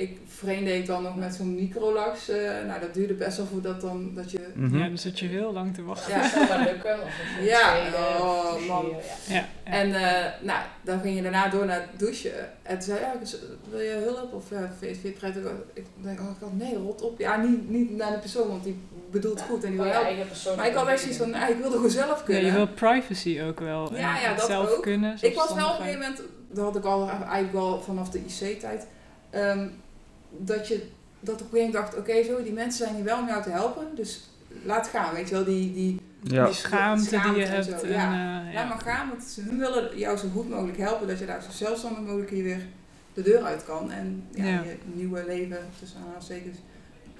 ik vreemde ik dan nog met zo'n microlax. eh nou, dat duurde best wel voordat dan, dat je... Mhm. Ja, dus zit je heel lang te wachten. Ja, dat zou lukken. Een Ja, tweede, oh, man. ja. Ja, ja. En eh, nou, dan ging je daarna door naar het douchen. En toen zei ja, wil je hulp? Of ja, vind je het prettig? Ik denk, oh, ik had, nee, rot op. Ja, niet, niet naar de persoon, want die bedoelt goed en die wil helpen. Maar ik had echt zoiets van, nou, ik wilde gewoon zelf Ja, kunnen. je wil privacy ook wel. Ja, ja, dat zelf ook. kunnen. ik was wel op een gegeven moment, dat had ik al eigenlijk al vanaf de IC-tijd, ehm, dat je dat op een gegeven moment dacht, oké, zo, die mensen zijn hier wel om jou te helpen, dus laat gaan, weet je wel, die, die, Ja, Die schaamte, die je en hebt. zo, en, ja. eh, Laat maar gaan, want ze willen jou zo goed mogelijk helpen dat je daar zo zelfstandig mogelijk hier weer de deur uit kan en ja, Ja. je nieuwe leven tussen aanhalingstekens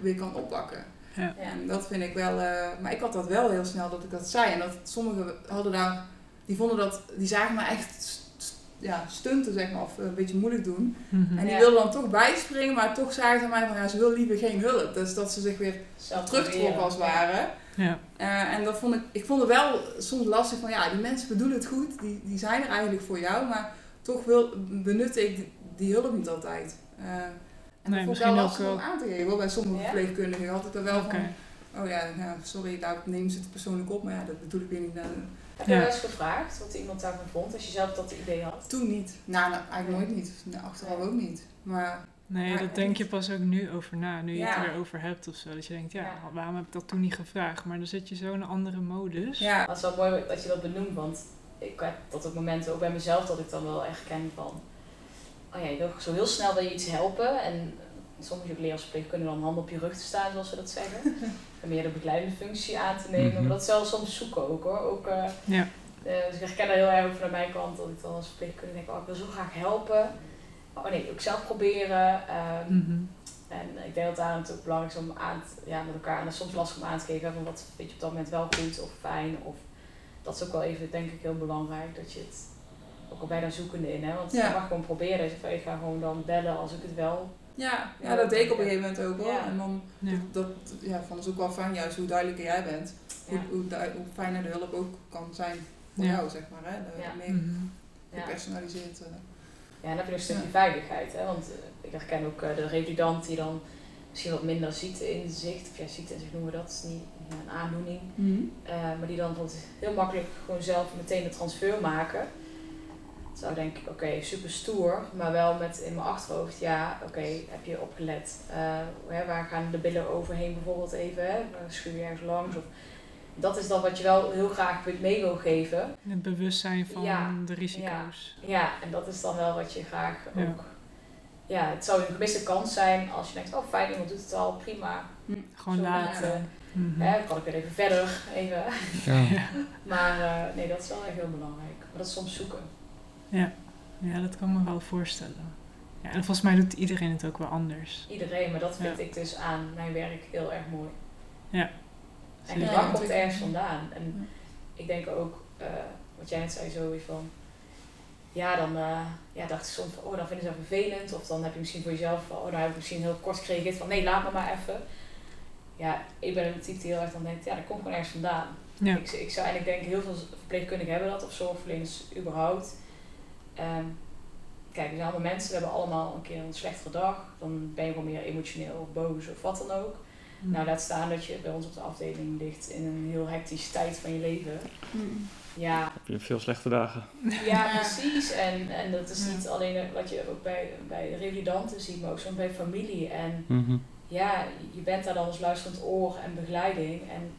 weer kan oppakken. Ja. En dat vind ik wel, eh, maar ik had dat wel heel snel dat ik dat zei en dat sommigen hadden daar, die vonden dat, die zagen me echt ja, stunten zeg maar of een beetje moeilijk doen. mhm. En die Ja. wilden dan toch bijspringen, maar toch zagen ze mij van ja, ze wil liever geen hulp. Dus dat ze zich weer terugtrokken proberen. als het ware. Ja. Eh, en dat vond ik, ik vond het wel soms lastig van ja, die mensen bedoelen het goed, die, die zijn er eigenlijk voor jou, maar toch wil, benut ik die, die hulp niet altijd. Eh, en Nee, dat vond ik wel misschien ook lastig om wel- aan te geven. Bij sommige Ja? verpleegkundigen had ik er wel van, oh ja, ja, sorry, daar nemen ze het persoonlijk op, maar ja, dat bedoel ik weer niet. Nou, Heb je wel eens gevraagd wat iemand daarvan vond, als je zelf dat idee had? toen niet. Nou, nou eigenlijk nooit niet. Nou, achteraf ook niet. Maar Nee, dat denk je pas ook nu over na, nu je Ja. het erover hebt of zo. Dat je denkt, ja, Ja. waarom heb ik dat toen niet gevraagd? Maar dan zit je zo in een andere modus. ja, het is wel mooi dat je dat benoemt, want ik heb dat op momenten ook bij mezelf dat ik dan wel echt ken van, oh ja, je wil zo heel snel wil je iets helpen en als verpleegkundige dan handen op je rug te staan, zoals ze dat zeggen. en meer de begeleidende functie aan te nemen, Mhm. maar dat wel soms zoeken ook hoor. Ook, eh, Ja. eh, dus ik herken dat heel erg vanuit mijn kant, dat ik dan als verpleegkundige denk, oh ik wil zo graag helpen. Oh nee, ook zelf proberen. ehm, Mhm. en ik denk dat daar natuurlijk belangrijk is om aan te, ja, met elkaar, en dat is soms lastig om aan te geven van wat vind je op dat moment wel goed of fijn. Of, dat is ook wel even, denk ik, heel belangrijk. Dat je het ook al bijna zoekende in, hè? want Ja. je mag gewoon proberen. Dus ik ga gewoon dan bellen als ik het wel. Ja, ja, dat deed ik op een gegeven moment ook wel. Ja. En dan, Ja. dat, ja, van is ook wel fijn juist hoe duidelijker jij bent. Hoe, Ja. hoe, hoe fijner de hulp ook kan zijn voor Ja. jou, zeg maar. Hè? De, Ja. Meer Mhm. Ja. gepersonaliseerd. eh. Ja, en dan heb je nog een stukje Ja. veiligheid. Hè? Want eh, ik herken ook eh, de revalidant die dan misschien wat minder ziet in zicht. Of ja, ziet in zich noemen we dat. is niet ja, een aandoening. Eh, maar die dan bijvoorbeeld heel makkelijk gewoon zelf meteen de transfer maken. Zou denk ik, oké, super stoer, maar wel met in mijn achterhoofd, ja, oké, heb je opgelet? Eh, hè, waar gaan de billen overheen bijvoorbeeld even? Hè? Waar Schuur je ergens langs? Of, dat is dan wat je wel heel graag mee wil geven. Het bewustzijn van Ja. de risico's. Ja, en dat is dan wel wat je graag Ja. ook. Ja, het zou een gemiste kans zijn als je denkt, oh fijn, iemand doet het al, prima. Gewoon Zo laten. Mhm. Hè, kan ik weer even verder, even. Ja. Maar eh, nee, dat is wel echt heel belangrijk. Maar dat is soms zoeken. Ja. ja, dat kan ik me wel voorstellen. Ja, en volgens mij doet iedereen het ook wel anders. Iedereen, maar dat vind Ja. ik dus aan mijn werk heel erg mooi. Ja. En Ja, drang komt natuurlijk. ergens vandaan. En ik denk ook, eh, wat jij net zei, zo van. Ja, dan eh, ja, dacht ik soms van, oh, dan vinden ze dat vervelend. Of dan heb je misschien voor jezelf van, oh, dan heb ik misschien heel kort gereageerd van, nee, laat me maar even. Ja, ik ben een type die heel erg dan denkt, ja, dat komt gewoon ergens vandaan. Ja. Ik, ik zou eigenlijk denken, heel veel verpleegkundigen hebben dat, of zorgverleners überhaupt. Ehm, kijk, er zijn allemaal mensen, we hebben allemaal een keer een slechtere dag. Dan ben je gewoon meer emotioneel of boos of wat dan ook. Mhm. Nou, laat staan dat je bij ons op de afdeling ligt in een heel hectische tijd van je leven. Ja, Heb je veel slechte dagen? ja precies. En, en dat is niet alleen wat je ook bij, bij revalidanten ziet, maar ook zo bij familie. En Mhm. ja, je bent daar dan als luisterend oor en begeleiding. En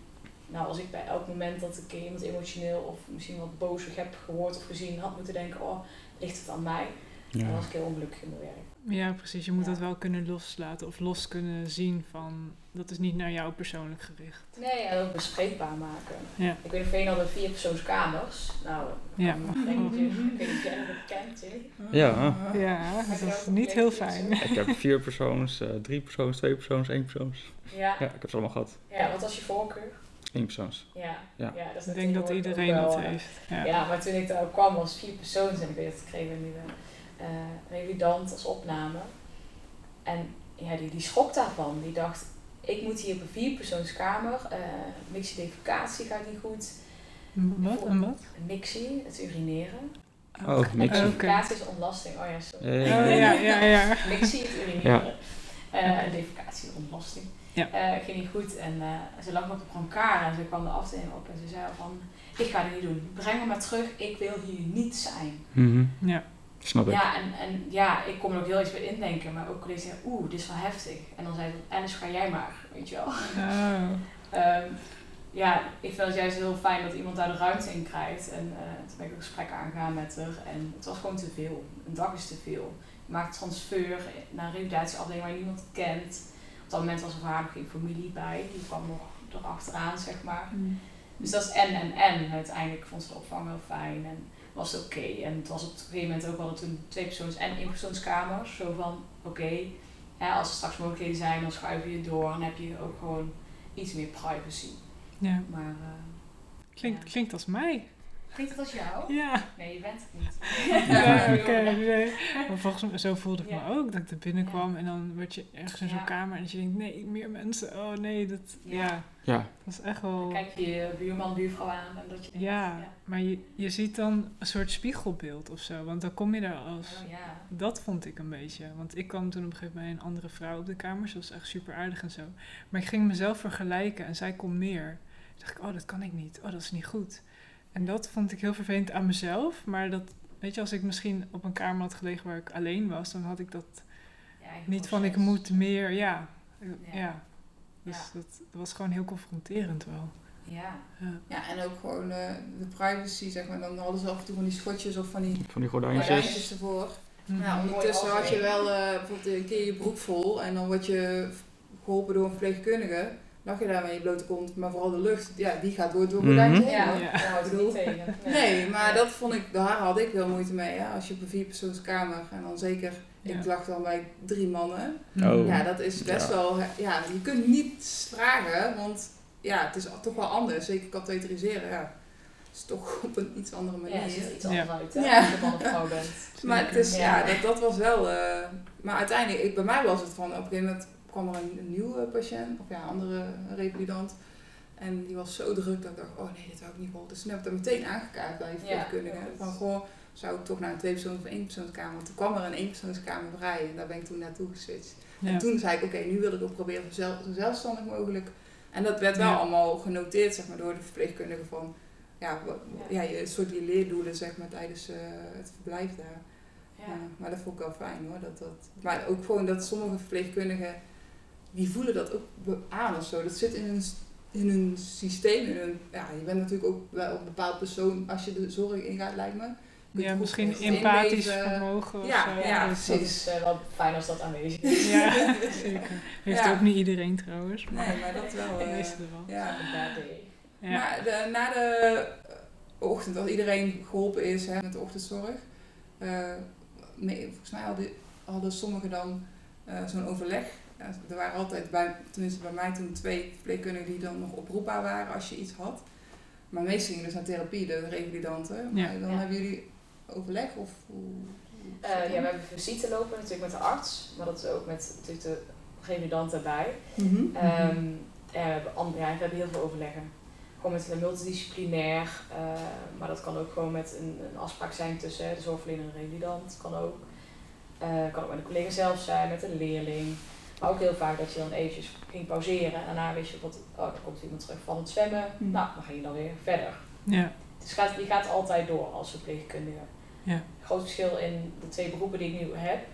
nou, als ik bij elk moment dat ik iemand emotioneel of misschien wat bozig heb gehoord of gezien, had moeten denken, oh, ligt het aan mij? Dan was ik heel ongelukkig in mijn werk. Ja, precies. Je moet Ja. dat wel kunnen loslaten of los kunnen zien van dat is niet naar jou persoonlijk gericht. Nee, en ook bespreekbaar maken. Ja. Ik weet nog, Veen hadden vier persoonskamers. Nou, Ja. denk je, ik weet niet of jij dat kent. Ja. Ja, dat is niet heel fijn. Ik heb vier persoons, eh, drie persoons, twee persoons, één persoons. Ja. Ja, ik heb ze allemaal gehad. ja, wat was je voorkeur? Één persoons. Ja, Ja. ja. dat is Ik denk dat iedereen dat eh, heeft. Ja. Ja. maar toen ik daar ook kwam was vier persoons en ik weet dat kregen we een nieuwe eh revidant als opname. En ja, die, die schrok daarvan. Die dacht, ik moet hier op een vierpersoonskamer, eh mixie-defecatie gaat niet goed. Wat? En wat? Mixie, het urineren. Oh, En mixie. defecatie is ontlasting. Oh ja, sorry. Ja, ja, ja, ja. Mixie, het urineren. Eh, en defecatie, de ontlasting. Ja. Eh, ging niet goed en eh, ze lag nog op de brancard en ze kwam de afdeling op en ze zei van, ik ga dit niet doen. Breng me maar terug, ik wil hier niet zijn. Mhm. Ja. Snap ik. Ja, en, en ja, ik kon er ook heel iets bij indenken, maar ook collega's zeiden, oeh, dit is wel heftig. En dan zei ze, Alice, ga jij maar, weet je wel. Oh. Ehm, ja, ik vind het juist heel fijn dat iemand daar de ruimte in krijgt. En eh, toen ben ik een gesprek aangegaan met haar. En het was gewoon te veel. Een dag is te veel. Je maakt transfer naar een revalidatieafdeling waar je niemand kent. Dat moment was er voor haar nog geen familie bij. Die kwam nog erachteraan, zeg maar. Dus dat is en en en. Uiteindelijk vond ze de opvang wel fijn en was het oké. En het was op een gegeven moment ook wel toen twee persoons en één persoonskamers. Zo van, oké, hè, als er straks mogelijkheden zijn, dan schuif je door en heb je ook gewoon iets meer privacy. Ja. Maar eh, Klinkt, Ja. klinkt als mij. Klinkt het als jou? Ja. Nee, je bent het niet. Ja, oké. nee. Maar volgens mij, zo voelde ik Ja. me ook. Dat ik er binnenkwam en dan word je ergens in zo'n kamer en dat je denkt, nee, meer mensen. Oh nee, dat, Ja. ja. Ja. dat is echt wel... Kijk je je buurman, buurvrouw aan en dat je denkt, Ja, maar je, je ziet dan een soort spiegelbeeld of zo. Want dan kom je daar als... Oh ja. Dat vond ik een beetje. Want ik kwam toen op een gegeven moment bij een andere vrouw op de kamer. Ze was echt super aardig en zo. Maar ik ging mezelf vergelijken en zij kon meer. Toen dacht ik, oh, dat kan ik niet. Oh, dat is niet goed. En dat vond ik heel vervelend aan mezelf. Maar dat, weet je, als ik misschien op een kamer had gelegen waar ik alleen was, dan had ik dat eigen niet van ik moet meer, ja. Ja. Ja. Dus Ja. Dat, dat was gewoon heel confronterend wel. Ja. Ja. Ja, en ook gewoon eh, de privacy, zeg maar. Dan hadden ze af en toe van die schotjes of van die Van die gordijntjes. gordijntjes ervoor. Ja, ondertussen had je wel eh, bijvoorbeeld een keer je broek vol en dan word je geholpen door een verpleegkundige. Lag je daar met je blote kont, maar vooral de lucht, ja, die gaat door het Mhm. gordijntje heen. Ja. Ja. het tegen. Nee, maar dat vond ik, daar had ik wel moeite mee. Ja. Als je op een vierpersoonskamer en dan zeker, Ja. ik lag dan bij drie mannen. Oh. Ja, dat is best Ja. wel, ja, je kunt niet vragen, want ja, het is toch wel anders. Zeker katheteriseren, ja. Het is toch op een iets andere Ja, manier. het ziet er iets Ja. anders uit, hè, Ja. als je man of vrouw bent. Maar het is, ja, Ja. dat, dat was wel. eh, maar uiteindelijk, ik, bij mij was het van op een gegeven moment kwam er een, een nieuwe patiënt, of ja, een andere revalidant. En die was zo druk dat ik dacht, oh nee, dit hou ik niet vol. Dus toen heb ik dat meteen aangekaart bij je verpleegkundige. Ja. Van goh, zou ik toch naar een tweepersoons of éénpersoonskamer? Want toen kwam er een éénpersoonskamer vrij en daar ben ik toen naartoe geswitcht. Ja. En toen zei ik, oké, nu wil ik ook proberen zo, zelf, zo zelfstandig mogelijk. En dat werd wel Ja. allemaal genoteerd, zeg maar, door de verpleegkundige van, ja, wat, Ja. een soort je leerdoelen, zeg maar, tijdens eh, het verblijf daar. Ja. Ja, maar dat vond ik wel fijn hoor. Dat, dat, maar ook gewoon dat sommige verpleegkundigen, die voelen dat ook aan of zo. Dat zit in hun, in hun systeem. In hun, ja, je bent natuurlijk ook wel een bepaald persoon als je de zorg ingaat, lijkt me. Ja, misschien empathisch inleven. vermogen of Ja, zo. ja, Dus Dat precies. is eh, wel fijn als dat aanwezig is. Ja, zeker. Heeft Ja. ook niet iedereen trouwens. Maar Nee, maar dat wel. de eh, meeste wel. ja. Ja. Maar de, na de eh, ochtend, als iedereen geholpen is hè, met de ochtendzorg, eh, volgens mij hadden, hadden sommigen dan eh, zo'n overleg. Ja, er waren altijd, bij, tenminste bij mij toen, twee verpleegkundigen die dan nog oproepbaar waren als je iets had. Maar meestal gingen dus naar therapie, de revalidanten. Maar Ja. dan Ja. hebben jullie overleg of hoe? hoe Eh, ja, we hebben visite lopen natuurlijk met de arts, maar dat is ook met natuurlijk de revalidant erbij. Mhm. Ehm, ja, we, ja, we hebben heel veel overleggen. Gewoon met multidisciplinair, eh, maar dat kan ook gewoon met een, een afspraak zijn tussen de zorgverlener en de revalidant. Kan ook. Eh, kan ook met de collega zelf zijn, met een leerling. Maar ook heel vaak dat je dan eventjes ging pauzeren en daarna weet je wat, oh, er komt iemand terug van het zwemmen. Mhm. Nou, dan ga je dan weer verder. Ja. Dus gaat, je gaat altijd door als verpleegkundige. Ja. Groot verschil in de twee beroepen die ik nu heb.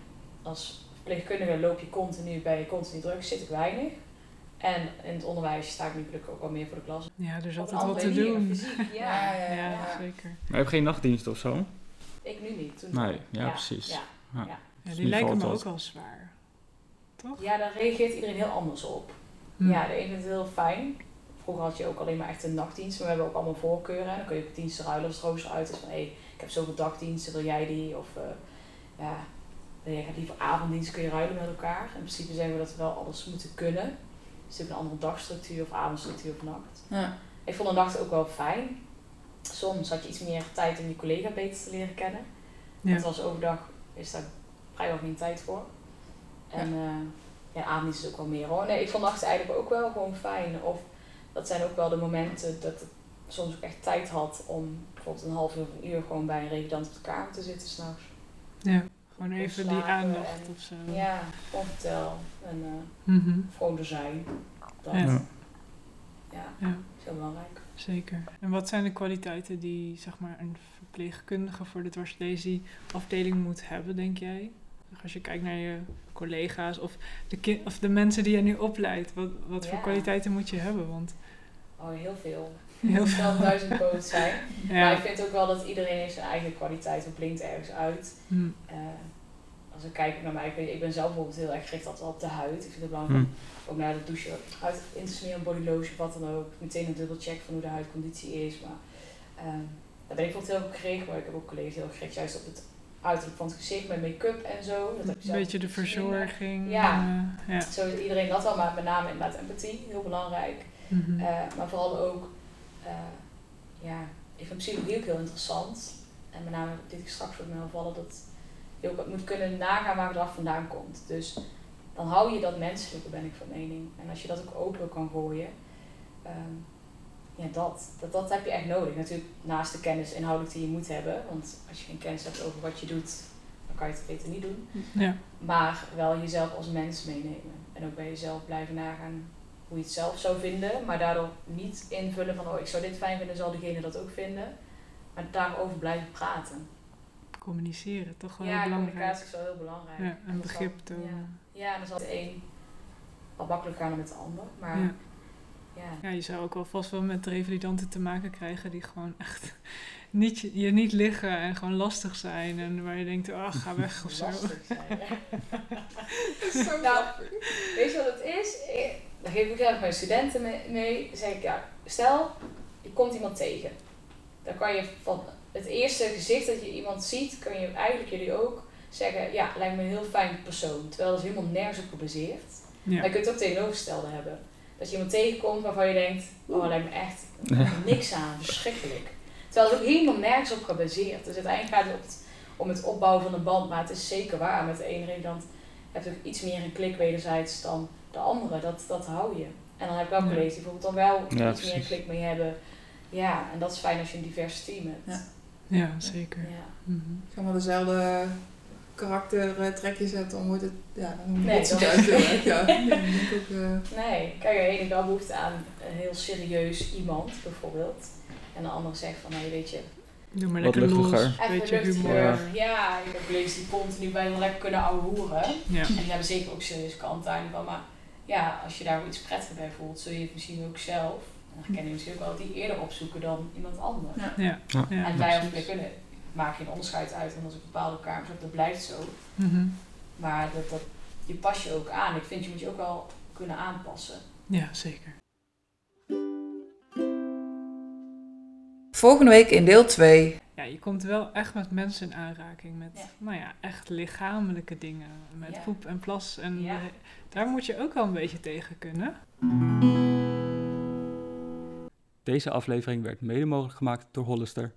Als verpleegkundige loop je continu bij je continu druk, zit ik weinig. En in het onderwijs sta ik nu gelukkig ook wel meer voor de klas. Ja, er een altijd wat te doen. fysiek, Ja, ja. ja, Ja, ja. zeker. Maar je hebt geen nachtdienst of zo? Ik nu niet. Toen Nee, ja, precies. Ja. Ja. Ja. Ja, Dus die lijken me ook wel zwaar. Toch? ja, daar reageert iedereen heel anders op. Hm. Ja, de ene vindt het heel fijn. Vroeger had je ook alleen maar echt een nachtdienst, maar we hebben ook allemaal voorkeuren. En dan kun je ook diensten ruilen als het rooster uit is van hé, hey, ik heb zoveel dagdiensten, wil jij die? Of eh, ja, wil jij gaat liever avonddienst, kun je ruilen met elkaar. In principe zeggen we dat we wel alles moeten kunnen. Dus je hebt een andere dagstructuur of avondstructuur of nacht. Ja. Ik vond de nacht ook wel fijn. Soms had je iets meer tijd om je collega beter te leren kennen. Ja. Want als overdag is daar vrijwel geen tijd voor. En ja, ja avond is het ook wel meer hoor. Nee, ik vond nachten eigenlijk ook wel gewoon fijn. Of dat zijn ook wel de momenten dat het soms ook echt tijd had om bijvoorbeeld een half uur of een uur gewoon bij een revidant op de kamer te zitten s'nachts. Ja, gewoon even die Slapen aandacht en- of zo. Ja, gewoon vertel en eh, Mhm. gewoon er zijn. Dat, Ja. ja. Is heel belangrijk. zeker. En wat zijn de kwaliteiten die zeg maar, een verpleegkundige voor de dwarslesie-afdeling moet hebben, denk jij? Als je kijkt naar je collega's of de, ki- of de mensen die je nu opleidt, wat, wat voor kwaliteiten moet je hebben? Want Oh, heel veel. heel Het kan duizend poot zijn. Maar ik vind ook wel dat iedereen heeft zijn eigen kwaliteit. Het blinkt ergens uit. Hm. Eh, als ik kijk naar mij, ik, weet- ik ben zelf bijvoorbeeld heel erg gericht altijd op de huid. Ik vind het belangrijk Hm. om ook naar de douche huid in te smeren, body lotion, wat dan ook. Meteen een dubbelcheck van hoe de huidconditie is. Maar ehm, daar ben ik bijvoorbeeld heel op gericht. Maar ik heb ook collega's heel erg gericht juist op het uiterlijk van het gezicht met make-up en zo. Dat heb Een beetje de verzorging. Ja. eh, ja. Zo iedereen dat wel, maar met name inderdaad empathie, heel belangrijk. Mhm. Eh, maar vooral ook, eh, ja, ik vind psychologie ook heel interessant. En met name dit ik straks wordt me opvallen dat je ook moet kunnen nagaan waar gedrag vandaan komt. Dus dan hou je dat menselijke, ben ik van mening. En als je dat ook open kan gooien, ehm, ja, dat, dat, dat heb je echt nodig. Natuurlijk naast de kennis inhoudelijk die je moet hebben. Want als je geen kennis hebt over wat je doet, dan kan je het beter niet doen. ja. Maar wel jezelf als mens meenemen. En ook bij jezelf blijven nagaan hoe je het zelf zou vinden. Maar daardoor niet invullen van, oh ik zou dit fijn vinden, zal diegene dat ook vinden. Maar daarover blijven praten. Communiceren, toch wel ja, heel belangrijk. communicatie is wel heel belangrijk. Ja, En begrip tonen. Ja, ja dan zal de een wat makkelijker gaan dan met de ander. Maar Ja. Ja, Ja, je zou ook wel vast wel met revalidanten te maken krijgen die gewoon echt niet, je niet liggen en gewoon lastig zijn. En waar je denkt, oh, ga weg of zo. lastig zijn. Zo Nou. Weet je wat het is? Ik, daar geef ik zelf mijn studenten mee, mee. Dan zeg ik, ja, stel, je komt iemand tegen. Dan kan je van het eerste gezicht dat je iemand ziet, kan je eigenlijk jullie ook zeggen, ja, lijkt me een heel fijn persoon. Terwijl dat is helemaal nergens op gebaseerd. Ja. Dan kun je het ook tegenovergestelde hebben. Dat je iemand tegenkomt waarvan je denkt, oh, lijkt me echt niks aan, verschrikkelijk. Terwijl het ook helemaal nergens op gebaseerd. Dus uiteindelijk gaat het op het- om het opbouwen van een band, maar het is zeker waar. Met de ene redant heb je ook iets meer een klik wederzijds dan de andere. Dat, dat hou je. En dan heb ik wel collega's die bijvoorbeeld dan wel Ja, iets meer een klik mee hebben. Ja, en dat is fijn als je een divers team hebt. Ja. Ja, zeker. Ja. Zeg maar dezelfde karaktertrekjes hebt, dan wordt het, ja, dan Nee, het dan- uit. Ja, Ja, ook, eh, Nee, kijk, de ene wel behoefte aan een heel serieus iemand, bijvoorbeeld. En de andere zegt van, nee, weet je, Doe maar Wat lekker luchtiger. even luchtiger. humor. Ja, ik heb collega's die continu bij lekker kunnen ouwehoeren. Ja. En die hebben zeker ook serieuze kanten daarin van. Maar ja, als je daar iets prettiger bij voelt, zul je het misschien ook zelf, en dan herken je misschien ook wel, die eerder opzoeken dan iemand anders. Ja. Ja. Ja. Ja, en wij als precies. kunnen maak je een onderscheid uit, want als ik bepaalde kamers heb, dat blijft zo. Mhm. Maar dat, dat, je pas je ook aan. Ik vind je moet je ook wel kunnen aanpassen. Ja, zeker. Volgende week in deel 2. Ja, je komt wel echt met mensen in aanraking met, Ja. nou ja, echt lichamelijke dingen. Met Ja. poep en plas. En Ja. de- daar moet je ook wel een beetje tegen kunnen. Deze aflevering werd mede mogelijk gemaakt door Hollister.